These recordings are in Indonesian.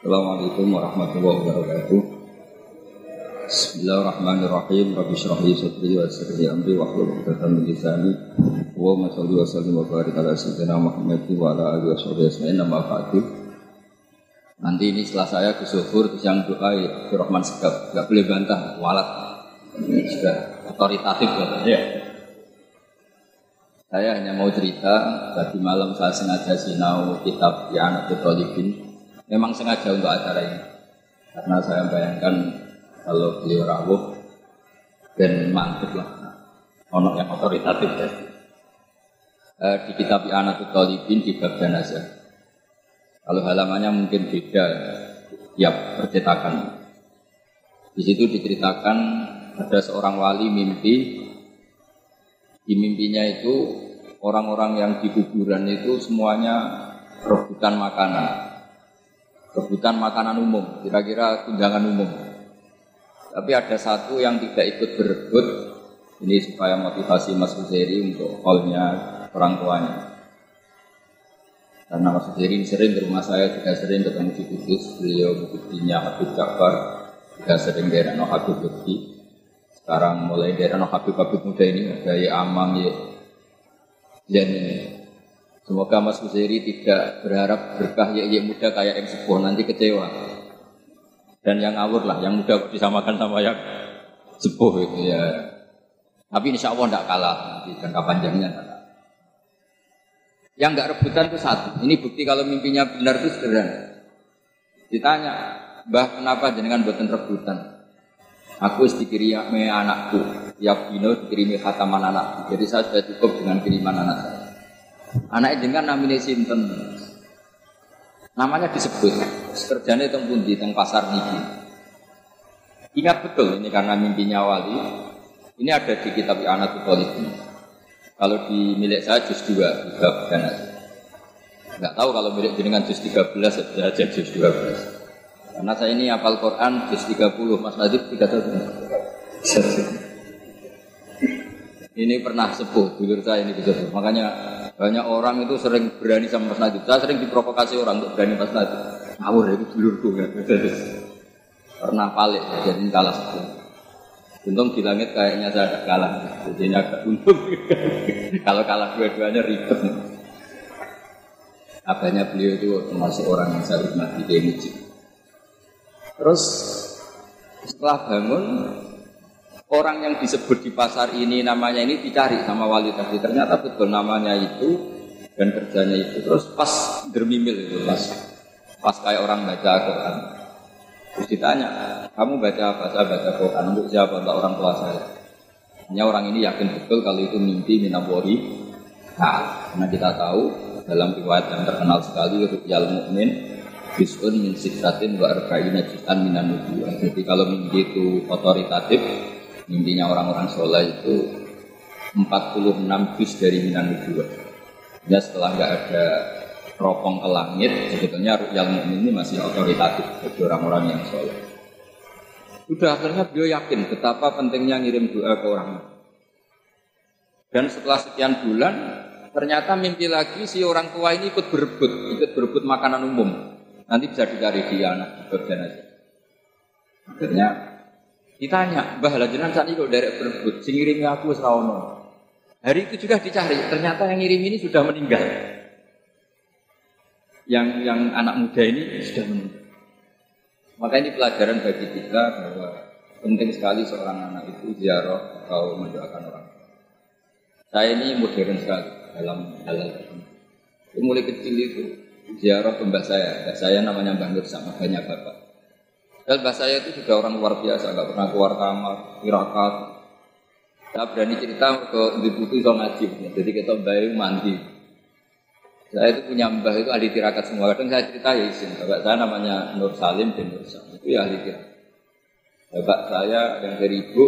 Assalamualaikum warahmatullahi wabarakatuh. Bismillahirrahmanirrahim. Rabbi shrah li sadri wa yassir li amri wa hlul 'uqdatam min lisani. Wa ma shalli wa sallim wa barik ala sayyidina Muhammad wa ala alihi wa sahbihi ajma'in. Amma ba'du. Nanti ini setelah saya ke Zuhur terus yang doa ya Rahman Segaf, enggak boleh bantah, walat. Ini sudah otoritatif ya. Saya hanya mau cerita, tadi malam saya sengaja sinau kitab Ya Anak Talibin. Memang sengaja untuk acara ini. Karena saya bayangkan kalau beliau rawuh dan mantep lah. Ono yang otoritatif ya. Eh, di kitab Anak Talibin di bab jenazah. Kalau halamannya mungkin beda, ya percetakan. Di situ diceritakan ada seorang wali mimpi, di mimpinya itu orang-orang yang di kuburan itu semuanya rebutan makanan, rebutan makanan umum, kira-kira tunjangan umum. Tapi ada satu yang tidak ikut berebut, ini supaya motivasi Mas Huzeri untuk callnya orang tuanya. Karena Mas Huzeri sering ke rumah saya, juga sering ketemu di Kudus, beliau buktinya Habib Ja'far, juga sering daerah no Habib Lutfi. Sekarang mulai daerah no Habib Habib muda ini, ada ya Amang, ya ini. Semoga Mas Huzeri tidak berharap berkah ya, muda kayak yang sepuh, nanti kecewa. Dan yang ngawur lah, yang muda disamakan sama yang sepuh itu ya. Tapi insya Allah tidak kalah nanti jangka panjangnya. Yang nggak rebutan itu satu. Ini bukti kalau mimpinya benar itu sederhana. Ditanya, Mbah kenapa jenengan buatan rebutan? Aku dikirimi anakku, ya Bino dikirimi khataman anakku. Jadi saya sudah cukup dengan kiriman anak. Anaknya jenengan namanya Sinten. Namanya disebut. Kerjanya itu pun di teng pasar niki. Ingat betul ini karena mimpinya wali. Ini ada di kitab Anak ini. Kalau di milik saya juz 2 juga bukan aja. Enggak tahu kalau milik jenengan juz 13 saja juz 12. Karena saya ini hafal Quran juz 30, Mas Nadib 31. Ini pernah sepuh, dulur saya ini bisa Makanya banyak orang itu sering berani sama Mas Nadib. Saya sering diprovokasi orang untuk berani Mas Nadib. Ngawur itu dulurku kan. Pernah palik, jadi kalah sepuh. Untung di langit kayaknya saya agak kalah. Jadi agak untung. Kalau kalah dua-duanya ribet. Apanya beliau itu termasuk orang yang saya hormati di masjid. Terus setelah bangun orang yang disebut di pasar ini namanya ini dicari sama wali tadi ternyata betul namanya itu dan kerjanya itu. Terus pas dermimil itu pas pas kayak orang baca Quran. Terus ditanya kamu baca apa? Saya baca Quran. Untuk siapa? Untuk orang tua saya. Hanya orang ini yakin betul kalau itu mimpi minabori. Nah karena kita tahu dalam riwayat yang terkenal sekali Rukyal Mukmin Bisun min sitratin wa arba'ina juz'an minan nubuwah. Jadi kalau mimpi itu otoritatif, mimpinya orang-orang soleh itu 46 juz dari minan nubuwah. Ya setelah nggak ada teropong ke langit, sebetulnya ru'yal mu'min ini masih otoritatif bagi orang-orang yang soleh. Sudah akhirnya beliau yakin betapa pentingnya ngirim doa ke orang. Dan setelah sekian bulan, ternyata mimpi lagi si orang tua ini ikut berebut, ikut berebut makanan umum. Nanti bisa dicari di anak di aja. Akhirnya ditanya, Mbah lah jenengan saat kok derek berebut, sing ngirimi aku serawono. Hari itu juga dicari, ternyata yang ngirim ini sudah meninggal. Yang yang anak muda ini sudah meninggal. Maka ini pelajaran bagi kita bahwa penting sekali seorang anak itu ziarah atau mendoakan orang. Saya ini modern sekali dalam hal ini. Mulai kecil itu ziarah ke mbak saya. Mbak saya namanya Mbak Nur sama banyak bapak. Dan mbak saya itu juga orang luar biasa, nggak pernah keluar kamar, tirakat. Saya berani cerita ke di butuh so ngaji, jadi kita bayi mandi. Saya itu punya mbah itu ahli tirakat semua. Kadang saya cerita ya isin. Bapak saya namanya Nur Salim bin Nur Salim. Itu ya ahli tirakat. Bapak saya yang dari ibu,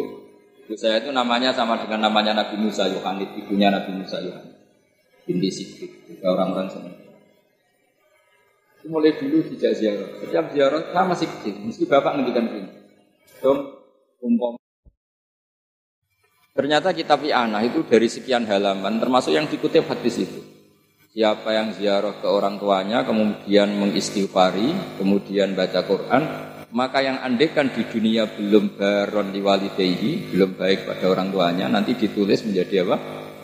ibu saya itu namanya sama dengan namanya Nabi Musa Yohanes, ibunya Nabi Musa Yohanes. Binti Sidik, juga orang-orang semua mulai dulu tidak ziarah. Setiap ziarah saya masih kecil, mesti bapak ngendikan ini. Dong, umpam. Ternyata kitab I'anah itu dari sekian halaman, termasuk yang dikutip hadis itu. Siapa yang ziarah ke orang tuanya, kemudian mengistighfari, kemudian baca Quran, maka yang andekan di dunia belum baron belum baik pada orang tuanya, nanti ditulis menjadi apa?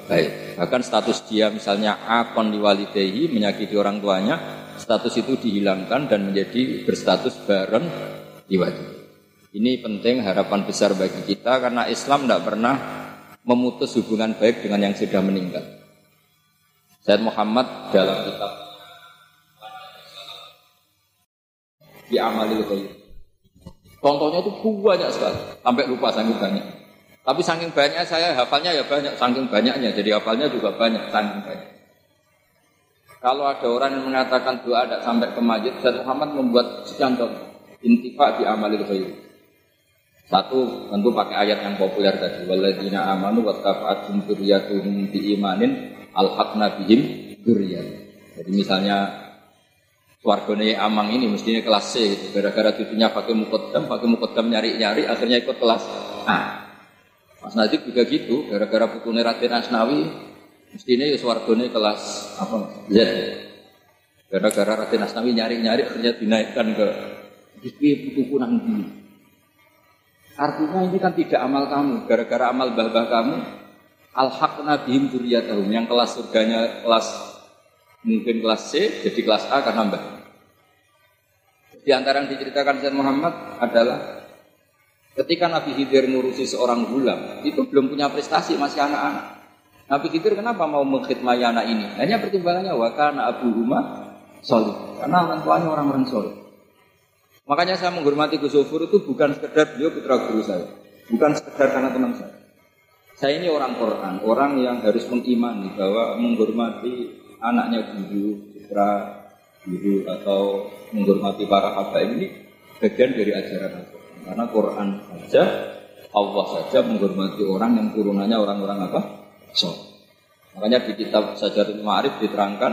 Baik. Bahkan status dia misalnya akon liwalidehi, menyakiti orang tuanya, status itu dihilangkan dan menjadi berstatus baron liwalidehi. Ini penting harapan besar bagi kita karena Islam tidak pernah memutus hubungan baik dengan yang sudah meninggal. Said Muhammad dalam kitab di amalil khair Contohnya itu banyak sekali, sampai lupa saking banyak. Tapi saking banyak saya hafalnya ya banyak, saking banyaknya. Jadi hafalnya juga banyak, saking banyak. Kalau ada orang yang mengatakan doa tidak sampai ke masjid, Said Muhammad membuat sekian contoh. Intifa di amalil khair. Satu tentu pakai ayat yang populer tadi. Waladina amanu wa tafa'atum dzurriyyatuhum bi imanin alhaqna bihim Jadi misalnya Wargone Amang ini mestinya kelas C gitu. Gara-gara cucunya pakai mukodam, pakai mukodam nyari-nyari, akhirnya ikut kelas A. Mas Najib juga gitu, gara-gara putune Raden Asnawi, mestinya ya wargone kelas apa Z. Gara-gara Raden Asnawi nyari-nyari, akhirnya dinaikkan ke Iki buku nanti. Artinya ini kan tidak amal kamu, gara-gara amal bah-bah kamu, al-haq nabihim duriyatahum, yang kelas surganya kelas Mungkin kelas C jadi kelas A karena mbak. Di antara yang diceritakan Sayyid Muhammad adalah ketika Nabi Khidir ngurusi seorang gulam, itu belum punya prestasi, masih anak-anak. Nabi Khidir kenapa mau mengkhidmati anak ini? Hanya pertimbangannya wakana Abu Huma solid. Karena orang tuanya orang-orang solid. Makanya saya menghormati Gus Zofur itu bukan sekedar beliau putra guru saya. Bukan sekedar karena teman saya. Saya ini orang Quran, orang yang harus mengimani bahwa menghormati anaknya guru, putra guru atau menghormati para habaib ini bagian dari ajaran Al-Quran. Karena Quran saja Allah saja menghormati orang yang turunannya orang-orang apa? So. Makanya di kitab Sajarul Ma'arif diterangkan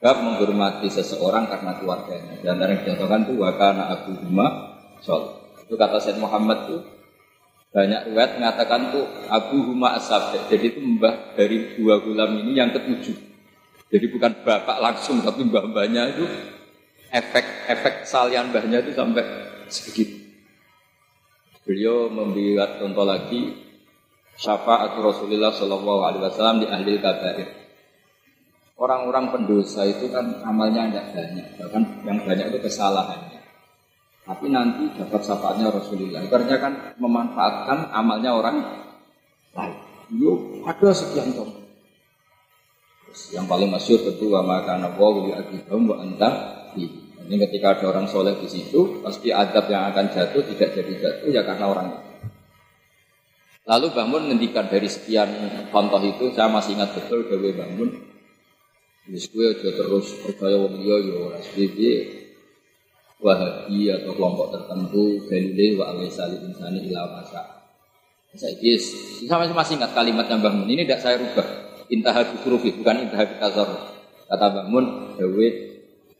bab menghormati seseorang karena keluarganya. Dan yang dijatuhkan itu wakana Abu Huma Sol. Itu kata Said Muhammad itu banyak riwayat mengatakan tuh Abu Huma Asab. Jadi itu mbah dari dua gulam ini yang ketujuh. Jadi bukan bapak langsung, tapi mbah-mbahnya itu efek-efek salian mbahnya itu sampai segitu. Beliau membuat contoh lagi syafaat Rasulullah Shallallahu Alaihi Wasallam di ahli kabair. Orang-orang pendosa itu kan amalnya tidak banyak, bahkan yang banyak itu kesalahannya. Tapi nanti dapat syafaatnya Rasulullah. Karena kan memanfaatkan amalnya orang lain. Yo ada sekian contoh. Yang paling masyur tentu wa maka nabawu li akibahum wa anta Ini ketika ada orang soleh di situ, pasti adab yang akan jatuh tidak jadi jatuh ya karena orang Lalu bangun ngendikan dari sekian contoh itu, saya masih ingat betul Dewi bangun. Wis aja terus percaya wong liya ya ora Wahabi atau kelompok tertentu dalile wa alaisali insani ila masa. Saya sama masih ingat kalimat yang bangun. Ini tidak saya rubah. Intaha bikurufi bukan intaha bitazar kata bangun dawe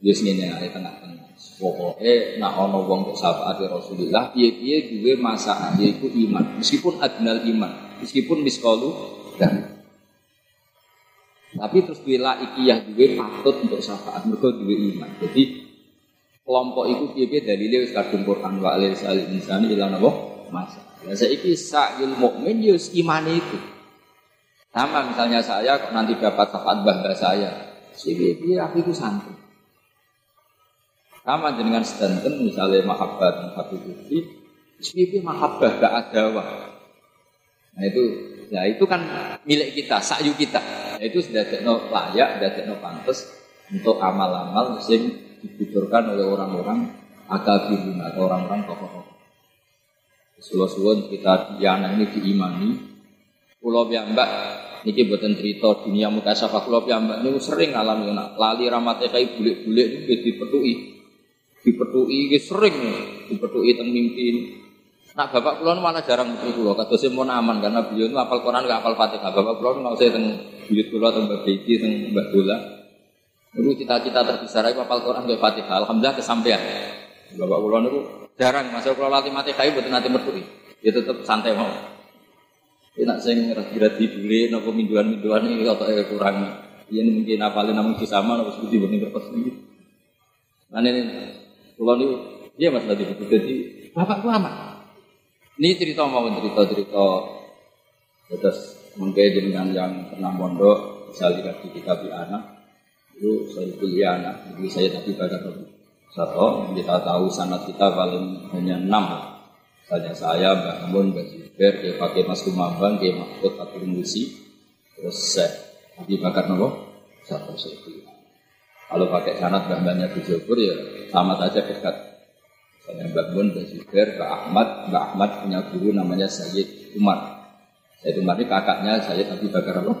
yus ngene tengah-tengah pokoke nak ana wong kok syafaat Rasulullah piye-piye duwe masalah yaiku iman. Meskipun adnal iman meskipun miskalu dan. Tapi terus bila ikiyah duwe patut untuk syafaat mergo duwe iman. Jadi kelompok itu piye-piye dalile wis kadung Quran wa alil salil insani ila napa? Masa Lah saiki sa'il mukmin yo imane itu. Sama misalnya saya kok nanti dapat syafaat bangga saya. Si bibi aku itu santri. Sama dengan sedanten misalnya mahabbat Habib Lutfi, bibi mahabbah gak ada wah. Nah itu, ya itu kan milik kita, sayu kita. Nah, itu sudah tekno layak, sudah tekno pantas untuk amal-amal yang dibutuhkan oleh orang-orang akabirun atau orang-orang tokoh-tokoh. Sulo-sulo kita diana ini diimani, Pulau Mbak niki buatan cerita dunia muka syafa pulau Mbak ini sering alami nak lali ramatnya kayak bulik-bulik itu dipetui. Dipetui ini sering dipetui tentang mimpi. Nak bapak pulau malah jarang metu kata saya mau aman karena beliau itu apal Quran gak apal Fatihah. Bapak pulau nggak usah tentang buyut pulau atau Mbak Beki tentang Mbak Dola. Cita-cita terbesar itu apal Quran gak Fatihah. Alhamdulillah kesampaian. Bapak pulau itu jarang masuk pulau latih mati kayu buat nanti metu. Ya tetap santai mau. Enak sing radi-radi dule napa minduan-minduan iki kok kurang. Iya mungkin apalin namun sama harus budi bani kertas ini. Nah ini kalau ini dia mas tadi itu jadi bapak gua amat. Ini cerita mau cerita cerita terus mungkin dengan yang pernah mondok bisa lihat di kitab anak itu saya kuliah anak jadi saya tapi pada satu kita tahu sanat kita paling hanya enam. Saja saya Mbak Mun Mbak Zuber dia pakai Mas Kumambang dia Mahfud Fatul Musi. Terus saya Abi Bakar nopo. Satu itu. Kalau pakai sanat di Jogor ya sama saja dekat. Saya Mbak Bun, Mbak Zubair, Mbak Ahmad, Mbak Ahmad punya guru namanya Sayyid Umar. Sayyid Umar ini kakaknya Sayyid Abi Bakar apa?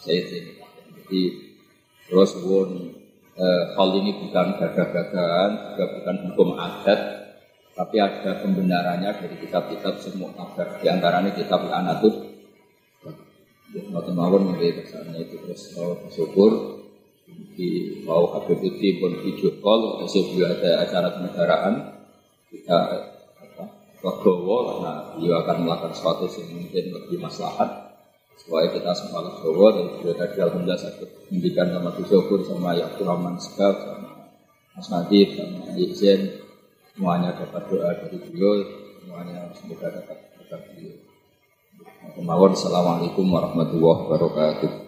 Sayyid ini. Jadi terus pun eh, hal ini bukan gagah-gagahan, juga bukan hukum adat, tapi ada pembenarannya dari kitab-kitab semua kabar. Di antaranya kitab Al-Anatut Ngoten mawon kersane itu terus mau bersyukur di mau Habib Putri pun video call juga ada acara kenegaraan kita apa legowo karena beliau akan melakukan sesuatu yang mungkin lebih maslahat. Supaya kita semua legowo dan juga tadi alhamdulillah saya mendikan sama bersyukur sama Yakub Rahman Sebab sama Mas Nadif sama Izin semuanya dapat doa dari beliau. Semuanya semoga dapat berkat beliau. Assalamualaikum warahmatullahi wabarakatuh.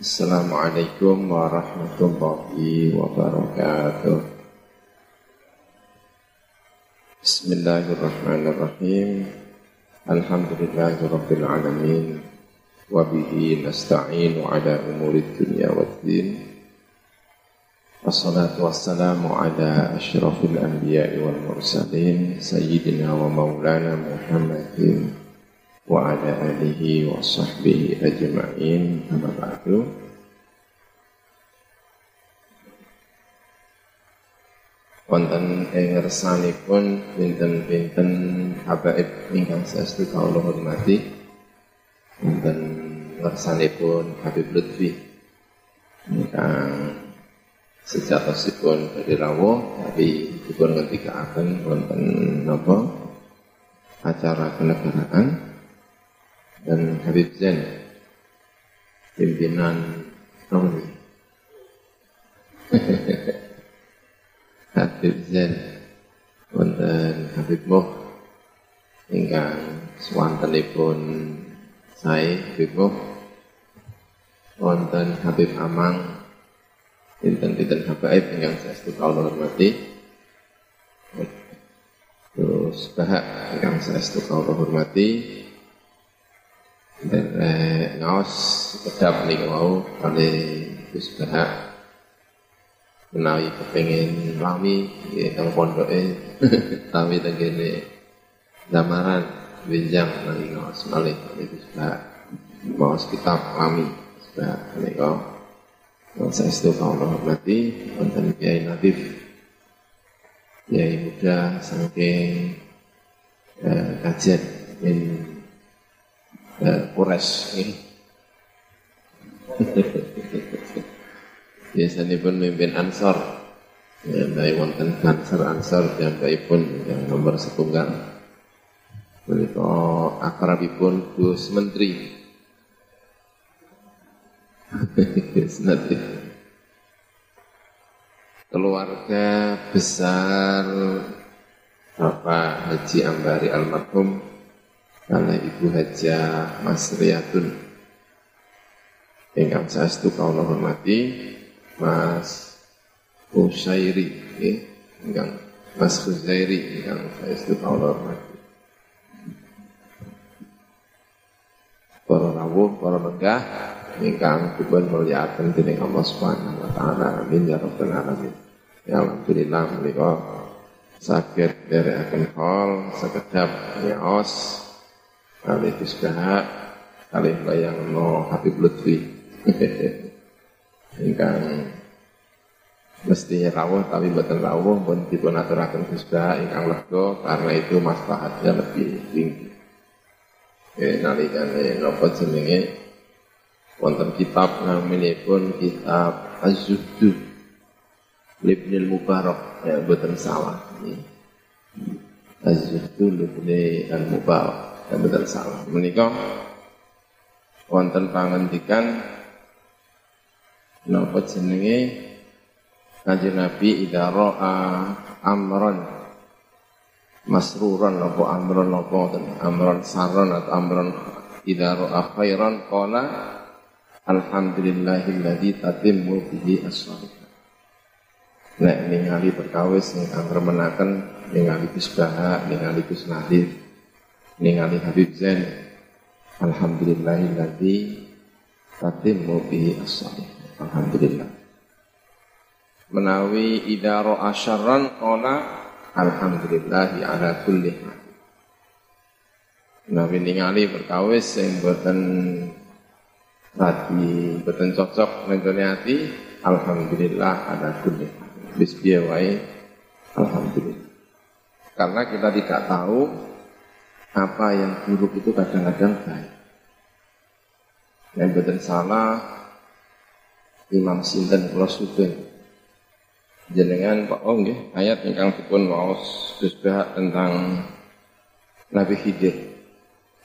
Assalamualaikum warahmatullahi wabarakatuh. Bismillahirrahmanirrahim. Alhamdulillahirabbil alamin. Wa bihi nasta'inu ala umurid dunya waddin. والصلاة والسلام على أشرف الأنبياء والمرسلين سيدنا wa ala alihi wa sahbihi ajma'in. Amma ba'du. Wonten ing ngersanipun pinten-pinten habaib ingkang saestu Allah hormati. Wonten ngersanipun Habib Lutfi. Ingkang sejatosipun dari rawo, tapi dipun ngendikaaken wonten napa? Acara kenegaraan dan Habib Zain pimpinan Nawawi Habib Zain wonten Habib Muh ingkang swantenipun saya Habib Muh wonten Habib Amang Dinten-dinten habaib yang saya setuju Allah hormati. Terus bahak yang saya setuju Allah hormati eh, ngawas kedap nih mau Kali Gus bahak Menawi kepengen lami Ya yang pondoknya Lami tenggene Damaran Benjang nanti ngawas malih Kali Gus bahak Ngawas kitab lami Bahak nih saya itu Allah hormati Wonten Kiai Nadif Kiai muda saking eh, kajian min Kures ini Biasanya pun memimpin Ansor. Ya, dari wonten Ansor Ansor yang pun yang nomor setunggal. Menika akrabipun Gus Menteri. Keluarga besar Bapak Haji Ambari almarhum karena Ibu Haja Mas Riyadun ingkang saestu kawula hormati Mas Husairi nggih ingkang Mas Husairi ingkang saestu kawula hormati para rawuh para megah ingkang dipun mulyakaken dening Allah Subhanahu wa taala. Amin ya rabbal alamin. Ya alhamdulillah menika saged nderekaken hall sekedap nyaos kali disbah kali bayangno Habib Lutfi. ingkang mestinya rawuh tapi mboten rawuh pun dipun aturaken disbah ingkang lega karena itu maslahatnya lebih tinggi. Eh nalikane napa jenenge wonten kitab naminipun kitab Az-Zuhdu Libnil Mubarak ya betul salah ini Az-Zuhdu Mubarak betul salah. Menikah wonten pangandikan napa jenenge? Kanjeng Nabi idza ra'a amron masruran apa amron apa amron saron atau amron idza ra'a khairan qala alhamdulillahilladzi tatimmu bihi as-salihah nek ningali perkawis sing angremenaken ningali Gus ningali Gus ningali Habib Zain. Alhamdulillahilladzi tatimmu bihi as-salihah alhamdulillah. Menawi idaro asyarran qala alhamdulillahi ala kulli menawi ningali perkawis sing boten tadi boten cocok nenggone ati alhamdulillah ala kulli hal. Alhamdulillah. Karena kita tidak tahu apa yang buruk itu kadang-kadang baik yang betul salah Imam Sinten Kula Sugeng jenengan Pak Oh nggih ayat ingkang dipun waos disebut tentang Nabi Khidir.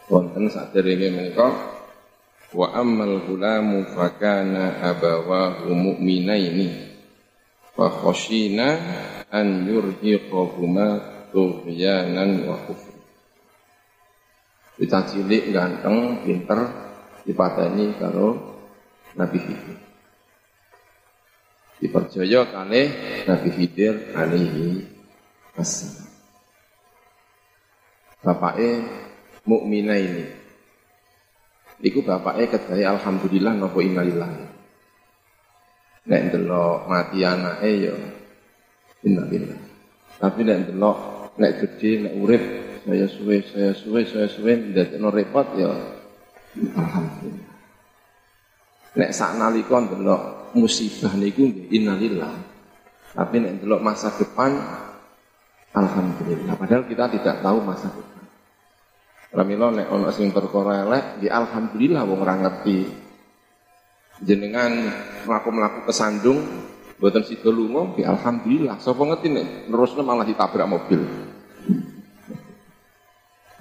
Wonten sadèrènge menika wa ammal gulamu fakana abawahu mu'minaini fa khashina an yurhiqahuma tughyanan wa kufur. Kita cilik ganteng, pinter, dipateni karo Nabi Khidir dipercaya kali Nabi Khidir alaihi wassalam. Bapaknya mukmina ini. Iku bapaknya kedaya alhamdulillah nopo innalillah. Nek ndelok mati anake ya innalillah. Tapi nek ndelok nek gede nek urip saya suwe saya suwe saya suwe ndadekno repot ya alhamdulillah. Nek sak nalika ndelok musibah niku innalillah. Tapi nek delok masa depan alhamdulillah. Padahal kita tidak tahu masa depan. Ramilo nek ono sing perkara elek, di alhamdulillah wong ora ngerti. Jenengan mlaku-mlaku kesandung mboten sida lunga, di alhamdulillah. Sapa ngerti nek terusnya malah ditabrak mobil.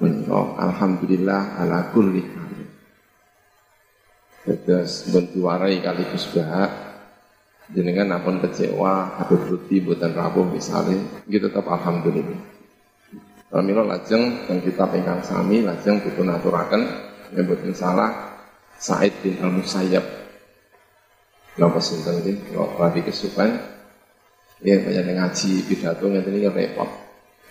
Oh, alhamdulillah ala kulli hal. Terus warai kali Bahak. Jenengan ampun kecewa Habib Lutfi buatan rapuh misalnya gitu tetap alhamdulillah. Alhamdulillah lajeng dan kita pegang sami lajeng butuh naturakan buatan salah. Said bin Al Musayyab Napa sinten iki kok lagi kesukaan ya banyak ngaji pidato ngene iki repot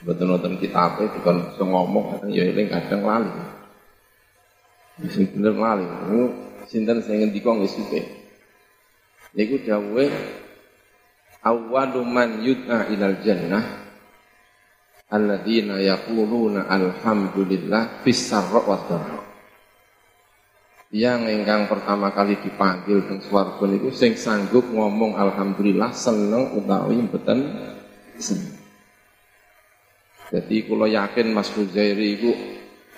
betul nonton kitab e bukan ngomong kadang ya eling kadang lali. Sing bener lali. Sinten sing ngendika nggih suke Niku dawuhe awwalu man yud'a ilal jannah alladzina yaquluna alhamdulillah fis sarra wa Yang ingkang pertama kali dipanggil teng swarga niku sing sanggup ngomong alhamdulillah seneng utawi mboten seneng. Jadi kula yakin Mas Huzairi iku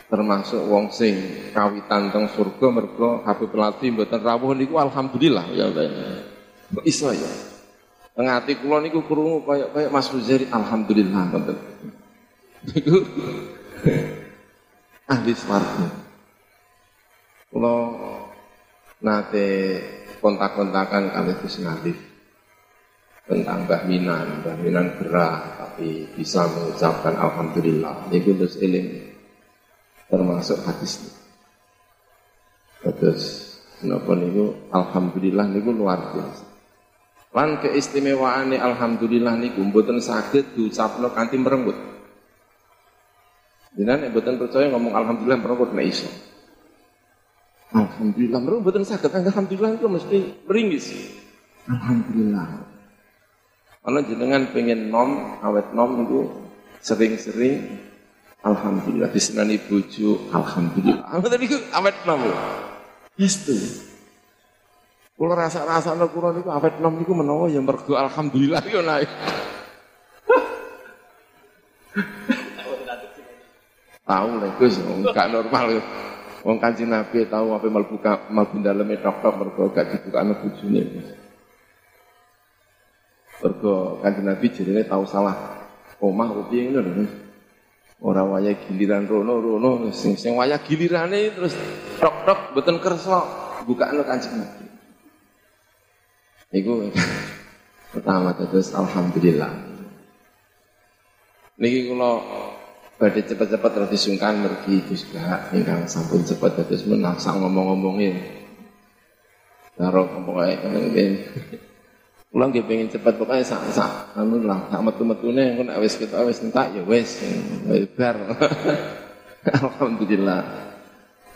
termasuk wong sing kawitan teng surga mergo Habib Lati mboten rawuh niku alhamdulillah ya Kok iso ya? Teng ati kula niku krungu kaya kaya Mas Huzairi alhamdulillah ngoten. Niku ahli swarga. Kula nate kontak-kontakan kali Gus tentang Mbah Minan, Mbah gerah tapi bisa mengucapkan alhamdulillah. Niku terus eling termasuk hadis ini. Terus kenapa niku alhamdulillah niku luar biasa. Lan keistimewaane alhamdulillah niku mboten saged diucapno kanthi merenggut. Jenengan nek mboten percaya ngomong alhamdulillah merenggut nek iso. Alhamdulillah merenggut mboten saged alhamdulillah itu mesti meringis. Alhamdulillah. Kalau jenengan pengen nom, awet nom itu sering-sering Alhamdulillah disenani bojo, alhamdulillah. Apa tadi ku awet nom. Yes tuh. Kula rasa-rasane kula niku awet nom niku menawa ya mergo alhamdulillah yo naik. Tahu lah Gus, enggak normal. Wong Kanjeng Nabi tahu apa mlebu mlebu daleme tok-tok mergo gak dibukane bojone. Mergo Kanjeng Nabi jenenge tahu salah omah opo piye ngono lho. Ora waya giliran rono rono sing sing waya gilirane terus tok tok mboten kersa bukakno Kanjeng Nabi. Iku pertama terus alhamdulillah. Niki kula badhe cepet-cepet terus disungkan mergi Gus Gak ingkang sampun cepet terus menaksa ngomong-ngomongin. Karo kenen Kula nggih pengen cepet pokoke sak sak anu lah, sak metu-metune engko nek wis ketok wis entak ya wis bar. Alhamdulillah.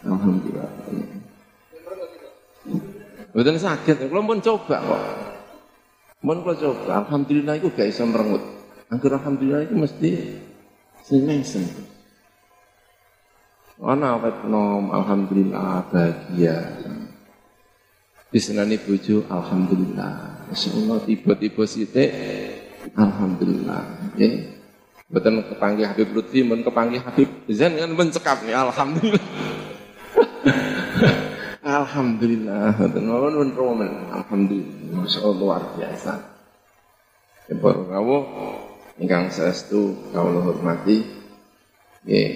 Alhamdulillah. Betul sakit, kula pun coba kok. Mun kula coba, alhamdulillah iku gak iso merengut. Angger alhamdulillah itu mesti seneng-seneng. Ana awet nom, alhamdulillah bahagia. Disenani bojo, alhamdulillah. Insyaallah tiba-tiba sithik alhamdulillah. Nggih. Betul kepanggih Habib Lutfi, mun kepanggih Habib Zain kan mencekap nih alhamdulillah. alhamdulillah. Betul mawon pun romen. Alhamdulillah. Masyaallah luar biasa. Kepor rawuh ingkang saestu kawula hormati. Nggih.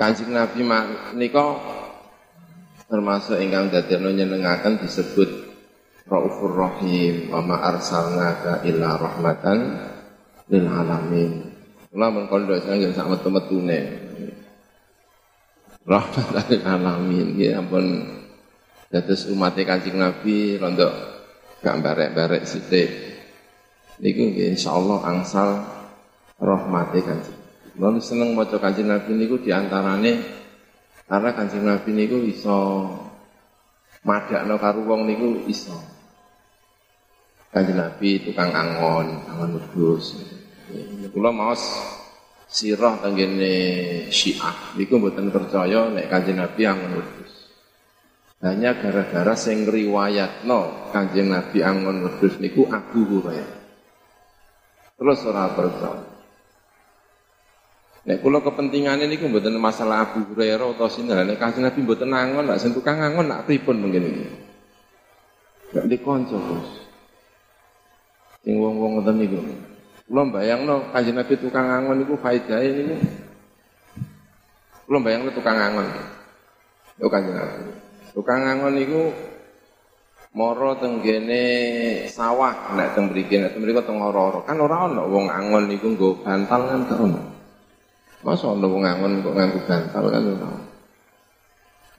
Kanjeng Nabi menika termasuk ingkang dadekno nyenengaken disebut Raufur Rahim wa ma arsalnaka illa rahmatan lil alamin. Kula men kondo sing sak metu-metune. Rahmatan lil alamin. Ya ampun dados umat Kanjeng Nabi rondok gak barek-barek sithik. Niku nggih insyaallah angsal rahmate Kanjeng. Kula seneng maca Kanjeng Nabi niku diantarane karena Kanjeng Nabi niku iso madakno karo wong niku iso. Kanjeng Nabi tukang angon, angon wedhus. Kula maos sirah tenggene Syiah niku mboten percaya nek Kanjeng Nabi angon wedhus. Hanya gara-gara sing riwayatno Kanjeng Nabi angon wedhus niku Abu Hurairah. Terus ora percaya. Nek kula kepentingane niku mboten masalah Abu Hurairah utawa sinten. Nek Kanjeng Nabi mboten angon, lak sing tukang angon nak pripun mungkin iki. Gak dikonco, Bos. Sing wong-wong ngoten niku. Kula bayangno Kanjeng Nabi tukang angon niku faedahe niku. Kula bayangno tukang angon. Yo Kanjeng Nabi. Tukang angon niku moro tenggene sawah nek teng mriki nek teng mriki teng ora-ora kan ora ana wong angon niku nggo bantal kan. Masa ana wong angon kok nganggo bantal kan ora.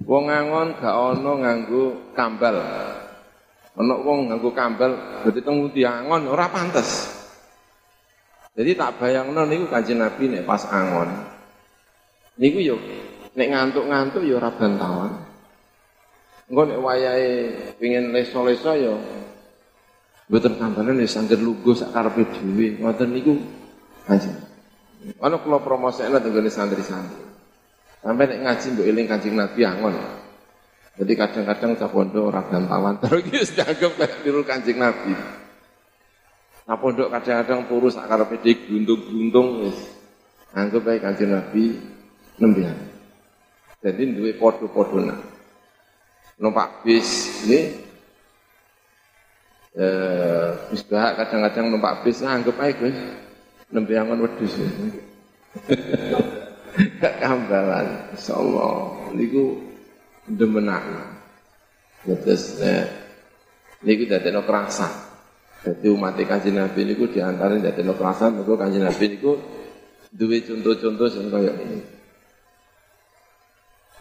Wong angon gak ono nganggo kambal. Ana wong nganggo kambal dadi teng angon ora pantes. Jadi tak bayangno niku Kanjeng Nabi nek pas angon. Niku yo nek ngantuk-ngantuk yo ora bantawan. Engko nek wayahe pengin leso-leso yo mboten kambaran wis angger lugu sak karepe dhewe. Ngoten niku Kanjeng. Ana kula promosikna tenggene santri-santri. Sampai nek ngaji mbok eling Kanjeng Nabi angon. Jadi kadang-kadang cah pondok orang bantalan terus wis dianggap kayak tiru Kanjeng Nabi. Nah pondok kadang-kadang turu sak karepe guntung-guntung wis anggap baik Kanjeng Nabi nembian. Jadi duwe padha-padhana. Numpak bis ini eh bis bahak kadang-kadang numpak bis anggap ae Gus nembiangan wedhus. Gak kambalan insyaallah niku demenak. Terus eh, niku dadekno kerasa. Jadi umat kanjeng Nabi niku di antara dadekno kerasa mergo kanjeng Nabi niku duwe contoh-contoh sing kaya ini.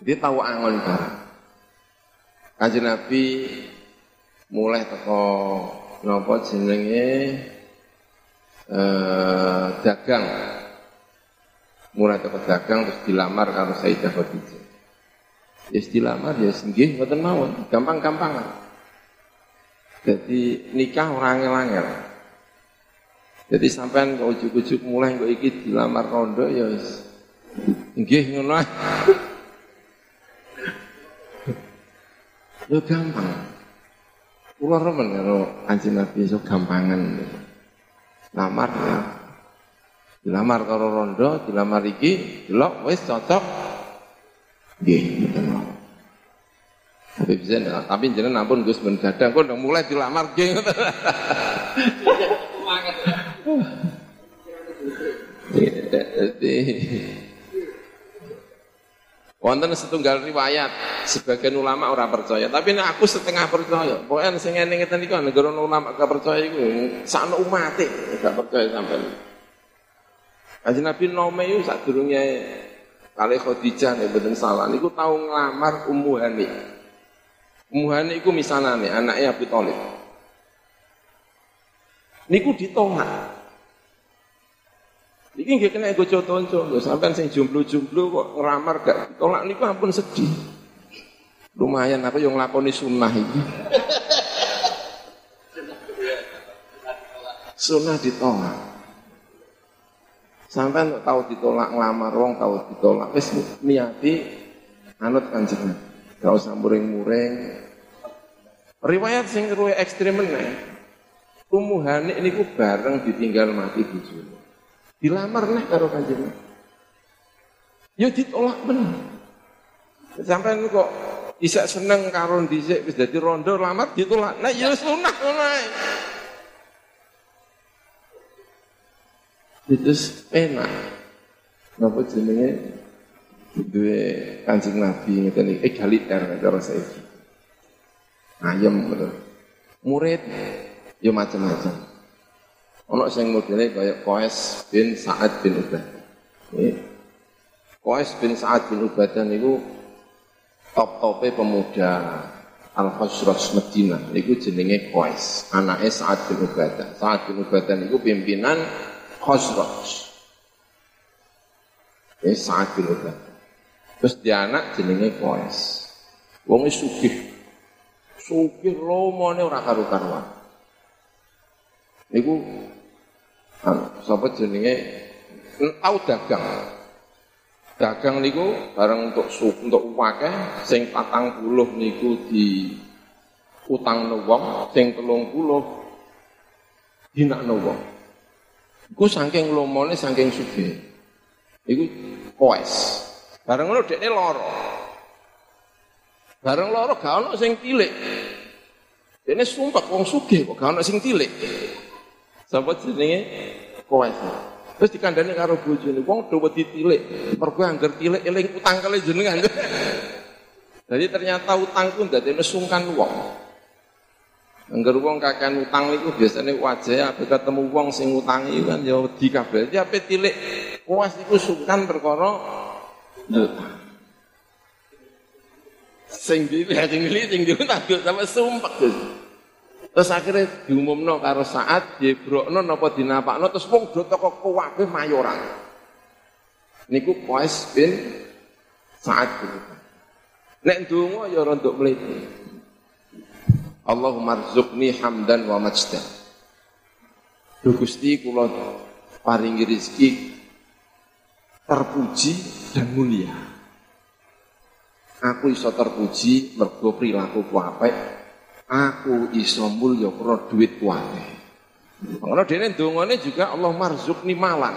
Dia tahu angon barang. Kanjeng Nabi mulai teko napa jenenge eh, dagang. Mulai teko dagang terus dilamar karo Sayyidah Khadijah. Ya dilamar ya nggih mboten mawon, gampang-gampangan. Jadi nikah orang angel Jadi sampean kok ujuk-ujuk mulai kok iki dilamar rondo ya wis nggih ngono Ya gampang. Kula remen karo Kanjeng Nabi iso gampangan. Lamar ya. Dilamar karo rondo, dilamar iki, delok wis cocok, Nggih, mawon. Habib Zain, tapi jenengan ampun Gus ben gadang kok mulai dilamar nggih. Jadi Jadi Wonten setunggal riwayat, sebagian ulama orang percaya, tapi nek aku setengah percaya. Pokoknya sing ngene ngeten iku negara ulama gak percaya iku sakno umat gak percaya sampean. Kanjeng Nabi nome iku sadurunge kali Khadijah nek mboten salah niku tau nglamar Ummu Hani. Ummu Hani iku misanane anaknya Abu Thalib. Niku ditolak. Iki nggih kena ego contoh sampean sing jomblo-jomblo kok ngramar gak ditolak niku ampun sedih. Lumayan apa yang nglakoni sunnah iki. Sunnah ditolak. Sampean tahu ditolak ngelamar wong tahu ditolak wis niati anut kanjeng. Gak usah muring-muring. Riwayat sing luwih ekstrem meneh. Ummu Hani niku bareng ditinggal mati bojone. Dilamar nih karo kanjeng. Ya ditolak bener. Sampai kok bisa seneng karo dhisik wis dadi rondo lamar ditolak. Nah ya sunah ngono ae. Itu enak. Napa jenenge duwe Kanjeng Nabi ngeten iki egaliter cara saiki. Ayem bener. Murid ya macam-macam. Ono sing modele kaya Qais bin Sa'ad bin Ubadah. Qais bin Sa'ad bin Ubadah niku top-tope pemuda Al-Khosros Medina niku jenenge Qais, anake Sa'ad bin Ubadah. Sa'ad bin Ubadah niku pimpinan Khosros. Ini Sa'ad bin Ubadah. Terus dia anak jenenge Qais. Wong sugih. Sugih lomone ora karu-karuan. Niku Sapa jenenge tau dagang. Dagang niku bareng untuk untuk akeh sing 40 niku di utang wong, sing 30 dinakno wong. Iku saking lomone saking sugih. Iku koes. Bareng ngono dekne lara. Bareng lara gak ono sing tilik. Dene sumpah wong sugih kok gak ono sing tilik. Sapa jenenge Koes. Terus dikandani karo bojone, wong do wedi tilik. Mergo anggar tilik eling utang kali jenengan. Jadi ternyata utang ku ndadekne sungkan wong. Angger wong kakean utang iku biasane wajah ape ketemu wong sing utangi kan ya wedi kabeh. Jadi ape tilik koes iku sungkan perkara sing dili sing dili sing diutang sampe sumpek. Terus akhirnya diumumno karo saat jebrokno napa dinapakno terus wong do teko kuwabe mayoran. Niku Qais bin Sa'ad bin Nek ndonga ya ora nduk mlete. Allahumma rzuqni hamdan wa majdan. Duh Gusti kula paringi rezeki terpuji dan mulia. Aku iso terpuji mergo perilaku apik aku iso mulya karo duit kuwate. Ngono dene ndongane juga Allah marzuqni malan.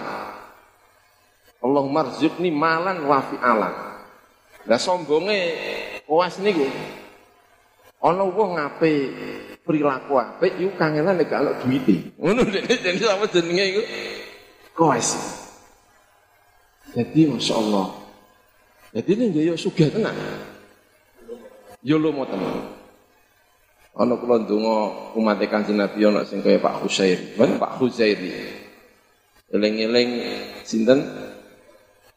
Allah marzuqni malan wa fi'alan. Lah sombonge koas niku ana wong ngape perilaku apik iku kangelan nek gak duwite. Ngono dene dene sama jenenge iku koas. Jadi Masya Allah. Jadi ini ya sugih tenan. Yo lo mau tenan. Ana kula ndonga umat Kanjeng Nabi ana sing kaya Pak Husair. Ben Pak Husairi. Eling-eling sinten?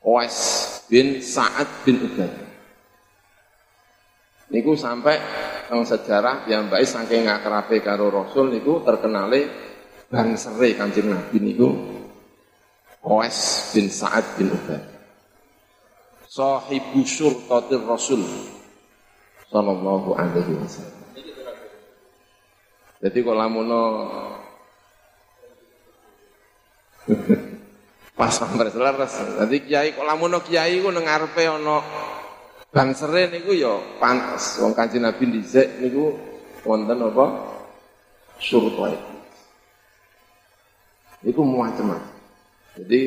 Oais bin Sa'ad bin Ubad. Niku sampai nang sejarah yang baik saking ngakrabe karo Rasul niku terkenale bang sere Kanjeng Nabi niku Oais bin Sa'ad bin Ubad. Sahibu surtatir Rasul sallallahu alaihi wasallam. Jadi kalau lamuno pas sampai selaras. Jadi kiai kalau lamuno kiai ku nengarpe ono bang sere niku ya pantas. Wong kanjeng Nabi dhisik niku wonten apa? Surta itu. Iku macam-macam. Jadi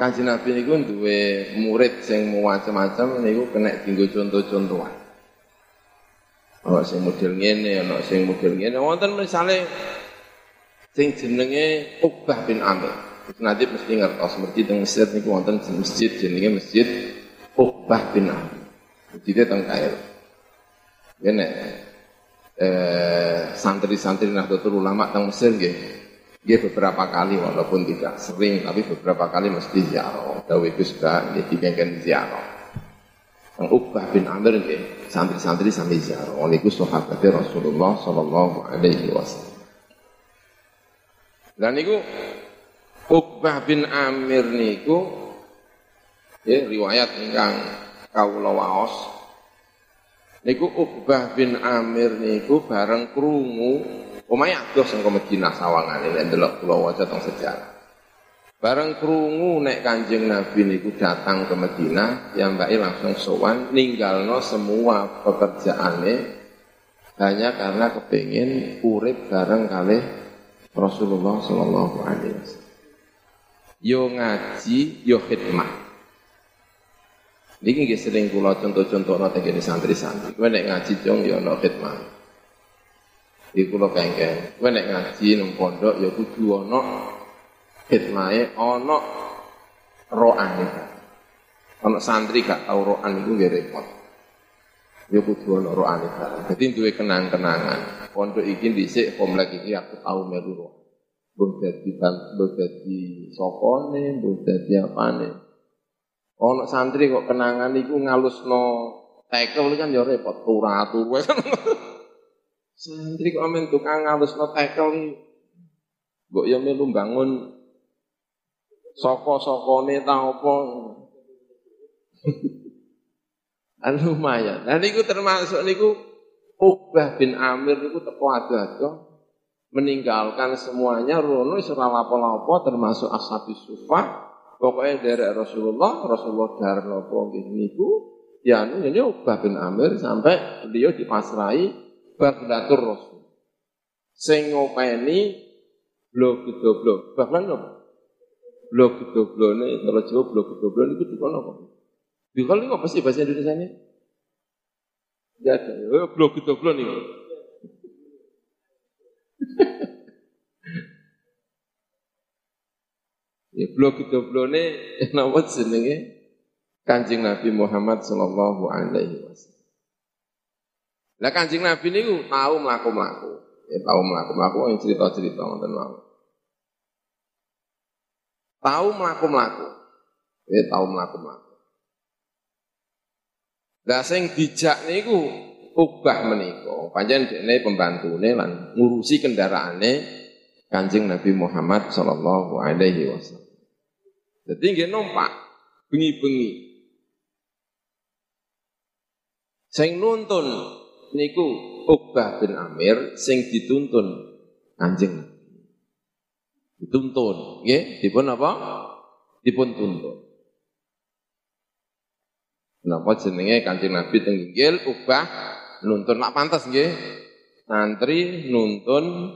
kanjeng Nabi niku duwe murid sing macam-macam niku kena tinggal contoh-contohan. Ono sing model ngene, ono sing model ngene. Wonten misale sing jenenge Uqbah bin Amir. Nanti mesti ngertos masjid yang Mesir niku wonten masjid jenenge Masjid Uqbah bin Amr. Masjidnya teng Kairo. Ini eh, santri-santri Nahdlatul Ulama teng Mesir nggih. Dia beberapa kali walaupun tidak sering tapi beberapa kali mesti ziarah. Dawe Gus Ba nggih dipengken ziarah. Uqbah bin Amr nggih santri-santri sampai ziarah. Niku sahabat Rasulullah sallallahu alaihi wasallam. Dan niku Uqbah bin Amir niku ya riwayat ingkang kawula waos niku Uqbah bin Amir niku bareng krungu omahe adoh sing Madinah sawangane nek delok kula waca teng sejarah. Bareng krungu nek Kanjeng Nabi niku datang ke Madinah, ya mbake langsung sowan ninggalno semua pekerjaane hanya karena kepingin urip bareng kalih Rasulullah Shallallahu Alaihi Wasallam. Yo ngaji, yo khidmat. Niki nggih sering kula contoh-contohno teng santri-santri. Kowe nek ngaji jong yo ono khidmat. Iki kula kengken. Kowe nek ngaji nang pondok ya kudu ono khidmate ono roane. Ono santri gak tau roan iku nggih repot. Ya kudu ono roane bareng. Dadi duwe kenang-kenangan pondok iki dhisik komplek iki aku tau melu kok. Mbok dadi mbok dadi sopone, mbok dadi apane. Santri kok kenangan iku ngalusno tekel kan ya repot turu-turu Santri kok amen tukang ngalusno tekel iki. Mbok ya melu bangun soko-sokone ta apa. Anu lumayan. Nah niku termasuk niku Uqbah bin Amir itu teko ado meninggalkan semuanya rono ora lapo-lapo termasuk ashabi sufa. Pokoknya dari Rasulullah Rasulullah dari lapo niku. Ya ini anu, Uqbah bin Amir sampai beliau dipasrai Bagdatur Rasul. Sing ngopeni blok blok bahkan apa blok ini kalau Jawa blok blok itu dikono Dikal ini apa sih bahasa Indonesia ini? Tidak ada. Oh, blok itu blok nih. ya blok itu blok nih nama jenenge Kanjeng Nabi Muhammad sallallahu alaihi wasallam. Lah Kanjeng Nabi niku tahu mlaku-mlaku. Ya tahu mlaku-mlaku yang cerita-cerita ngoten mawon. Tahu mlaku-mlaku. Ya tahu mlaku-mlaku. Lah sing dijak niku ubah menika. Pancen dekne pembantune lan ngurusi kendaraane Kanjeng Nabi Muhammad sallallahu alaihi wasallam. Dadi nggih numpak bengi-bengi. Sing nuntun niku Uqbah bin Amir sing dituntun Kanjeng dituntun nggih dipun apa dipun tuntun Napa jenenge Kanjeng Nabi teng ubah nuntun nak pantas nggih. Santri nuntun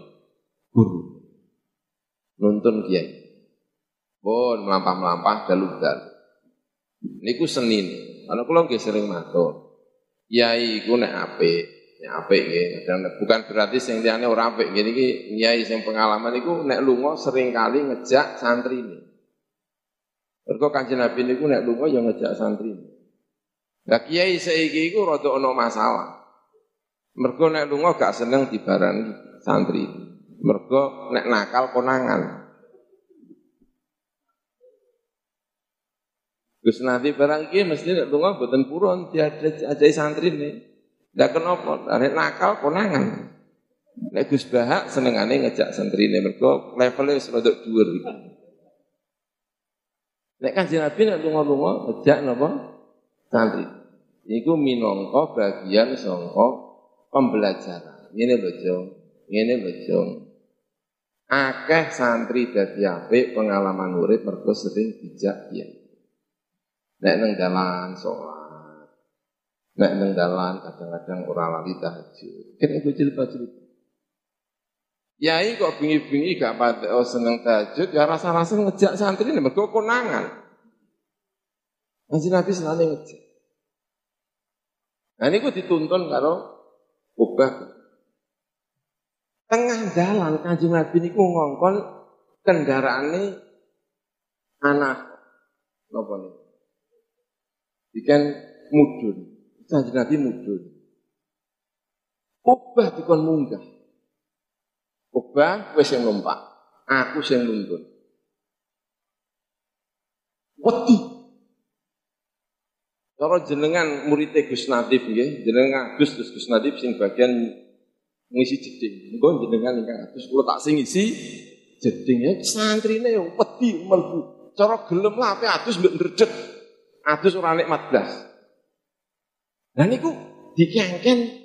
guru. Nuntun kiai. Pun melampah-melampah dalu-dalu. Niku seni nih. Kalau kula nggih sering matur. Kiai iku nek apik, nek apik nggih. Bukan berarti sing liyane ora apik. Ngene iki kiai sing pengalaman iku nek lunga sering kali ngejak santri ini. Mergo Kanjeng Nabi niku nek lunga ya ngejak santri ini. Lah kiai saiki iku rada ana masalah. Mergo nek lunga gak seneng dibarani santri. Mergo nek nakal konangan. Gus nanti barang iki mesti nek lunga mboten purun diajai santri nih. Lah kenapa? Nek nakal konangan. Nek Gus Bahak senengane ngejak santri mergo levelnya wis rada dhuwur. Nek Kanjeng Nabi nek lunga-lunga ngejak napa? Santri. Iku minangka bagian sangka pembelajaran. Ngene lho, Jong. Ngene lho, Jong. Akeh santri dadi apik pengalaman urip mergo sering dijak ya. Nek nang dalan sholat. Nek nang dalan kadang-kadang ora lali tahajud. Kan iku cerita-cerita. Yai kok bingi-bingi gak pada oh, seneng tahajud, ya rasa-rasa ngejak santri ini mergo konangan. Nanti Nabi selalu ngejak. Nah ini gue dituntun karo ubah. Tengah jalan kanjeng Nabi niku ngongkon kendaraan ini anak napa niku? Ikan mudun. Kanjeng Nabi mudun. Ubah dikon munggah. Ubah wis sing numpak. Aku sing nuntun. Wedi. Cara jenengan murid Gus Nadif nggih, jenengan Gus terus Gus Nadif sing bagian ngisi jeding. Engko jenengan ingkang Agus kula tak sing ngisi jeding ya santrine yo wedi mlebu. Cara gelem lah ape Agus mbek ndredeg. Agus ora nek 14. Lah niku dikengken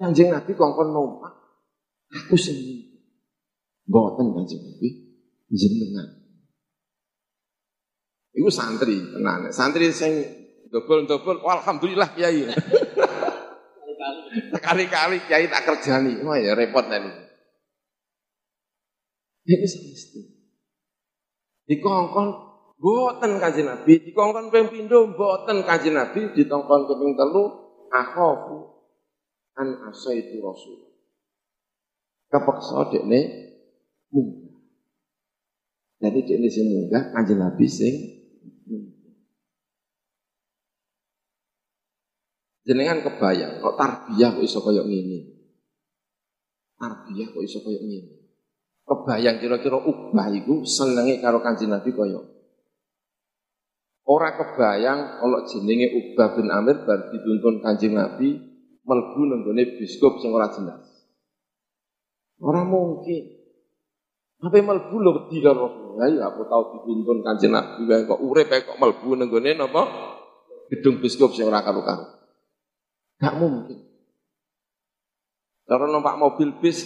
Kanjeng Nabi kongkon numpak aku sing mboten Kanjeng Nabi jenengan. Iku santri tenan. Santri sing dobel-dobel alhamdulillah kiai. Kali-kali kiai tak kerjani. Wah ya repot nanti. Ini semesti. Dikongkon boten kanjeng Nabi, dikongkon ping pindho boten kanjeng Nabi, ditongkon keping telu akhofu an itu rasul. Kepeksa dekne munggah. Jadi dekne sing munggah kanjeng Nabi sing Jenengan kebayang kok tarbiyah kok iso kaya ngene. Tarbiyah kok iso kaya ngene. Kebayang kira-kira ubah iku senenge karo Kanjeng Nabi kaya Ora kebayang kalau jenenge Ubah bin Amir bar dituntun Kanjeng Nabi melbu nenggone biskop sing ora jelas. Ora mungkin. Apa melbu lho wedi karo Rasulullah ya aku tau dituntun Kanjeng Nabi kok urip kok melbu nenggone napa gedung biskop sing ora karo-karo. Gak mungkin. Cara numpak mobil bis,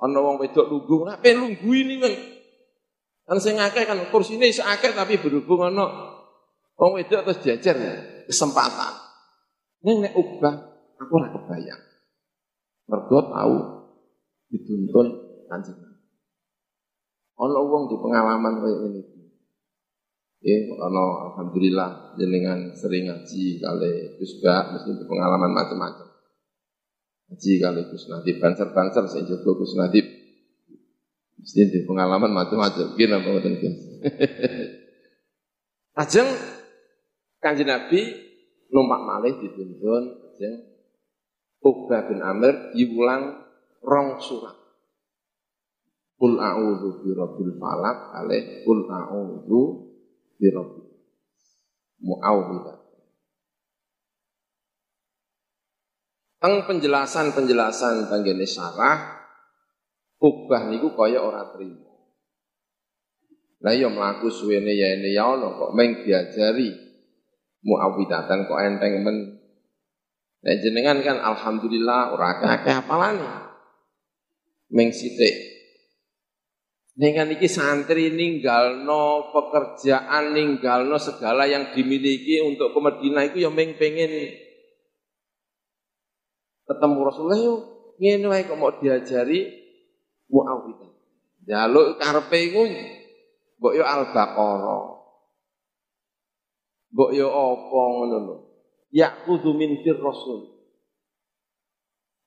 ana wong wedok lungguh, apa lungguh ini kan? Kan sing akeh kan kursine iso akeh tapi berhubung ana wong wedok terus ya, kesempatan. Ning nek ubah aku ora kebayang. Mergo tahu dituntun kanjeng. Ana wong di pengalaman kaya ini. Ya, karena alhamdulillah jenengan sering ngaji kali Gus Bak mesti pengalaman macam-macam. Ngaji kali Gus Nadib banser-banser saya jago Gus Nadib. Mesti di pengalaman macam-macam. Gini apa ngoten. Ajeng Kanjeng Nabi numpak malih dituntun ajeng Uqbah bin Amir diulang rong surat. Kul a'udzu birabbil falaq alih kul a'udzu birabbi mu'awwidah Teng penjelasan-penjelasan tanggene syarah ubah niku kaya ora trimo. Lah ya mlaku suwene ya ini ya ono kok meng diajari muawwidatan kok enteng men. Nek jenengan kan alhamdulillah ora akeh-akeh apalane. Meng sithik dengan iki santri ninggalno pekerjaan, ninggalno segala yang dimiliki untuk ke Madinah itu yang pengen ketemu Rasulullah yuk ngene wae kok mau diajari Muawiyah. Jaluk karepe iku mbok yo Al-Baqarah. Mbok yo apa ngono lho. Yaqudu min fir Rasul.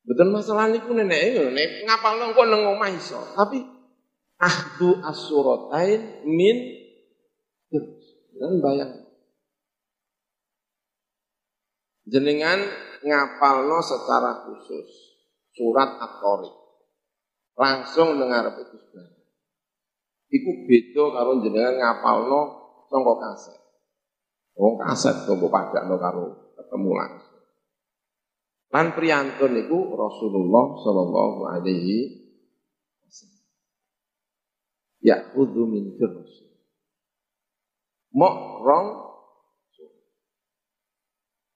Betul masalah niku nenek nek ngapalno kok nang omah iso. Tapi ahdu asuratain min dan bayang jenengan ngapalno secara khusus surat at-tariq langsung dengar itu iku beda karo jenengan ngapalno sangka kaset wong kaset tunggu padakno karo ketemu langsung lan priyantun niku Rasulullah sallallahu alaihi ya'khudhu min firus. Mok rong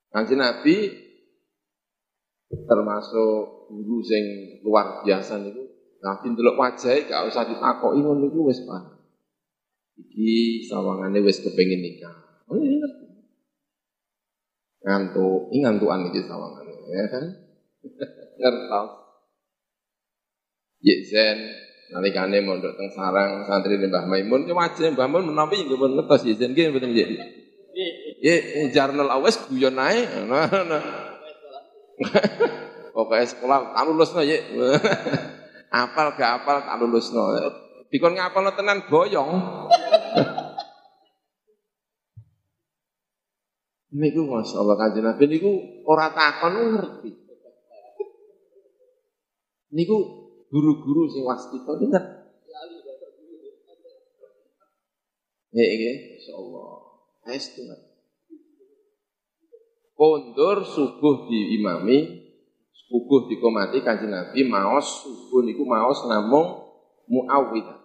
Kanji Nabi termasuk guru sing luar biasa niku. Nabi ndelok wajahe gak usah ditakoki niku wis paham. Iki sawangane wis kepengin nikah. Oh iya ngerti. Ngantuk, ini ngantukan iki sawangane ya kan. Ngertos. Yekzen nalikane mondok teng sarang santri Mbah Maimun ki wajib Mbah Maimun menawi nggih pun ngetos ya jen nggih mboten nggih. Nggih jarnal awes guyon ae. Pokoke sekolah tak lulusno ya. apal gak apal tak lulusno. Dikon ngapalno tenan boyong. Niku masyaallah kanjeng Nabi niku ora takon ngerti. Niku guru-guru sing waskita niku ngerti. Ya iki insyaallah. Estu Kondur subuh di imami, subuh dikomati kanjeng Nabi maos subuh niku maos namung muawwidah.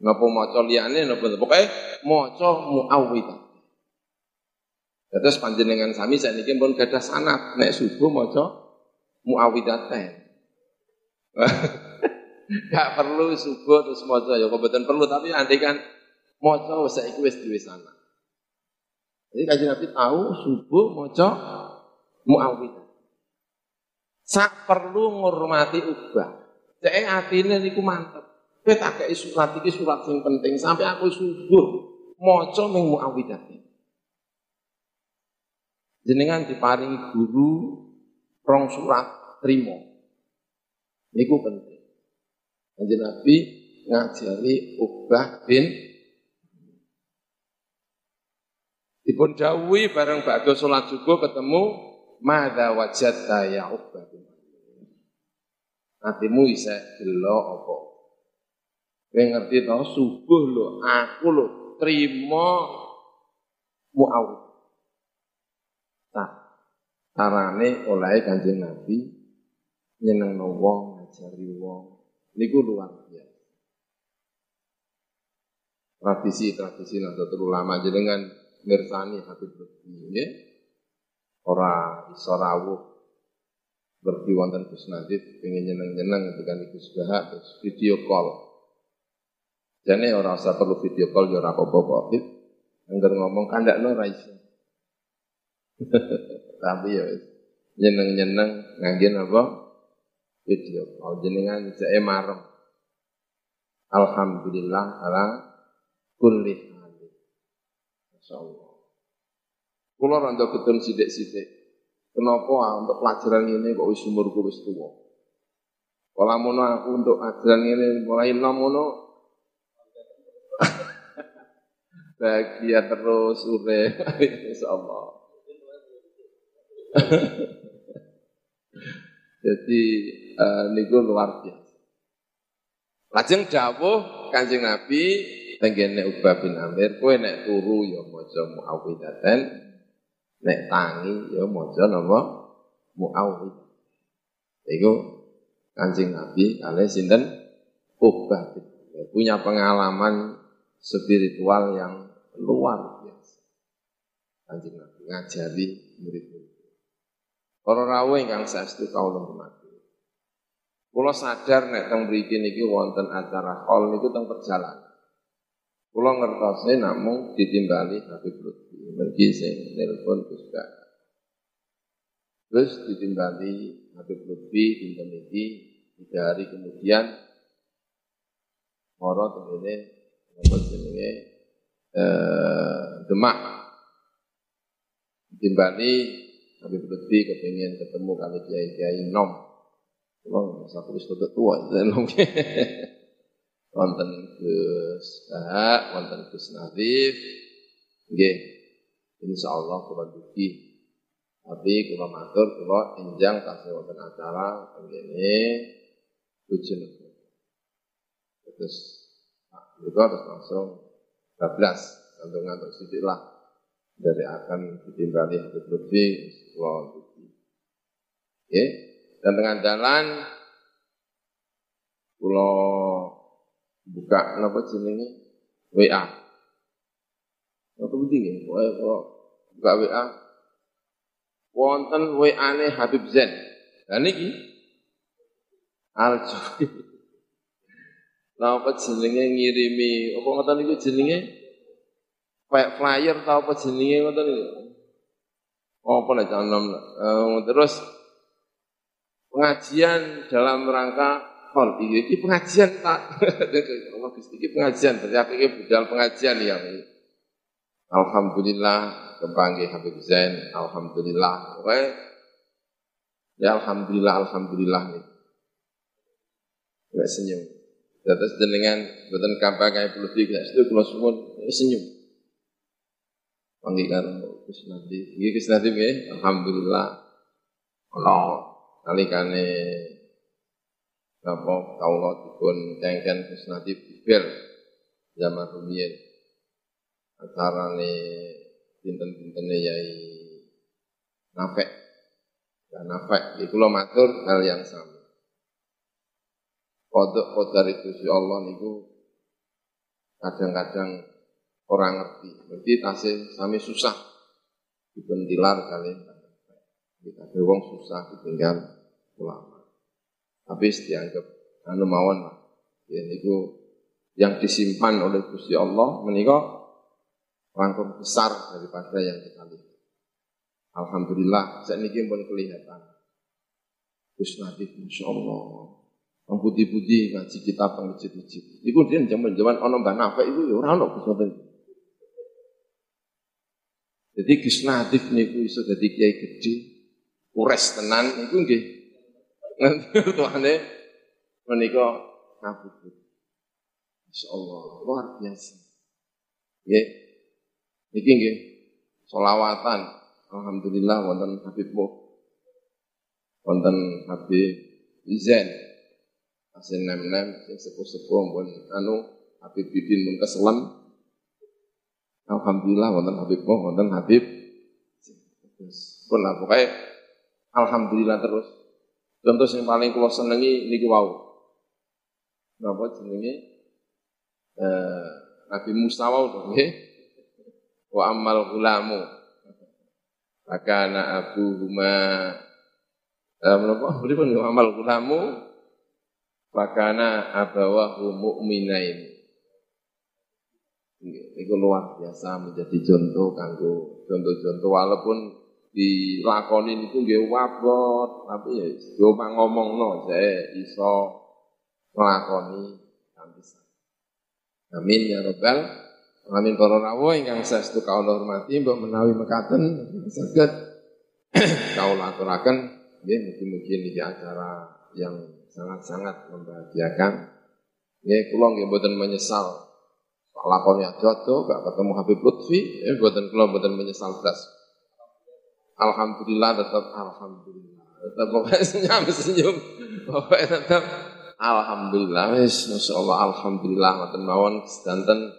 Napa maca liyane napa pokoke maca muawwidah. Terus panjenengan sami sakniki pun gadah sanad nek subuh maca muawwidaten. Gak perlu subuh terus maca ya kebetulan perlu tapi andai kan maca saiki wis duwe sanad. Jadi kajian Nabi tahu subuh maca muawwidah. Sak perlu ngurmati ubah. Cek atine niku mantep. Kowe tak kei surat iki surat sing penting sampai aku subuh maca ming muawwidati. Jenengan diparingi guru rong surat trimo. Niku penting. Kanjeng Nabi ngajari Ubah bin Dipun bareng bakdo salat subuh ketemu madza wajadta ya Ubah bin Hatimu bisa gelo apa? Kowe ngerti to subuh lho aku lho trimo muawid. Nah, carane oleh Kanjeng Nabi nyenengno wong, ngajari wong. Niku luar biasa. Tradisi-tradisi Nahdlatul Ulama jenengan mirsani Habib Lutfi nggih. Ora iso rawuh berdi wonten Gus Nadif pengen nyeneng-nyeneng ketika Gus Baha terus video call. Jane ora usah perlu video call ya kok. Angger ngomong kandakno ra iso. Tapi ya nyeneng-nyeneng ngangge apa? Video call jenengan jake marem. Alhamdulillah ala kulli hal. Masyaallah. Kula randa ketun sithik-sithik. Kenapa untuk pelajaran ini kok wis umurku wis tuwa? Kalau mono aku untuk ajaran ini mulai mono bahagia terus ure insyaallah jadi uh, niku luar biasa lajeng dawuh Kanjeng Nabi tenggene Ubah bin Amir kowe nek turu ya maca muawwidatan nek tangi ya maca napa muawwid iku Kanjeng Nabi kali sinten Ubah bin Amir punya pengalaman spiritual yang luar biasa. Kanjeng Nabi ngajari murid-murid. Para rawuh ingkang saestu kawula hormati. Kula sadar nek teng mriki niki wonten acara hall niku teng perjalanan. Kula ngertose namung ditimbali Habib Lutfi. Mergi sing nelpon Gus Terus ditimbali Habib Lutfi dinten iki tiga hari kemudian moro tengene apa jenenge eh, Demak. Timbali Habib Lutfi kepingin ketemu kali kiai-kiai nom. Kalau satu wis tua, nom wonten Gus Bahak, wonten Gus Nadif, nggih. Insyaallah kula dugi. Tapi kula matur kula enjang tasih wonten acara ngene tujuh Terus itu harus langsung 12 ngantuk-ngantuk sidik lah dari akan ditimbali Habib Lutfi dugi. Oke, dan tengah jalan kula buka napa jenenge WA. Apa penting ya? Kok buka WA wonten WA-ne Habib Zain. Lah niki Al-Jufi. Napa jenenge ngirimi apa ngoten niku jenenge kayak flyer ta apa jenenge ngoten niku. Apa nek janom terus pengajian dalam rangka hol ini, ini pengajian tak Allah Gusti ini pengajian berarti aku ini budal pengajian ya Alhamdulillah kepanggih Habib Zain. Alhamdulillah. Oke ya Alhamdulillah Alhamdulillah nih. Nggak senyum. Terus dengan buatan kampanye perlu tiga itu kalau semua senyum. Panggil kan Gus Nadim, ini Gus Nadim ya, Alhamdulillah. Allah, kali kane apa kaulah dipun kengken Gus Nadim bibir zaman rumiyin nih pinten-pintene yai nafek. Dan nafek. Itu lo matur hal yang sama. Kodok kodar itu si Allah niku kadang-kadang orang ngerti berarti tasih sami susah dibentilar kali kita wong susah ditinggal ulama tapi dianggap anu mawon lah ya niku yang disimpan oleh Gusti Allah menikah langkung besar daripada yang kita lihat. Alhamdulillah, saat ini pun kelihatan. Gus Nadif, Masya Allah. Yang putih-putih ngaji yang masjid-masjid. Itu dia zaman-zaman ono mbak itu ya orang ono Gus Nadif. Jadi Gus Nadif niku iso dadi kiai gede, ures tenan niku nggih. Tuane menika ngapunten. Masya Allah, luar biasa. Nggih, Niki nggih solawatan. Alhamdulillah wonten Habib Mo. Wonten Habib Zen. Asin nem-nem sing sepuh-sepuh anu Habib Bidin pun keselam. Alhamdulillah wonten Habib Mo, wonten Habib pun lah pokoknya alhamdulillah terus. Contoh yang paling kula senengi niki wau. Napa jenenge? Eh, Nabi Musa wau nggih wa ammal gulamu Fakana abuhuma dalam apa? Beripun wa amal gulamu Fakana abawahu mu'minain Itu luar biasa menjadi contoh kanggo contoh-contoh. Walaupun dilakoni itu nggih wabot tapi ya yo ngomongno saya iso nglakoni kanthi Amin ya rabbal Amin para rawuh ingkang saestu kawula hormati mbok menawi mekaten saged kawula aturaken nggih mugi-mugi niki acara yang sangat-sangat membahagiakan. Nggih kula nggih mboten menyesal lakoni adodo gak ketemu Habib Lutfi, eh mboten kula mboten menyesal blas. Alhamdulillah tetap alhamdulillah. Tetap pokoknya senyum senyum. Pokoknya tetap alhamdulillah. Wis masyaallah alhamdulillah. Ngoten mawon sedanten.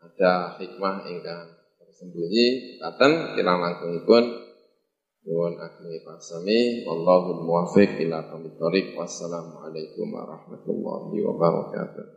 Ada hikmah ingkang tersembunyi. Katen kirang langkungipun. Nuwun ageng pasami. Wallahu muwaffiq ila thoriq wassalamualaikum warahmatullahi wabarakatuh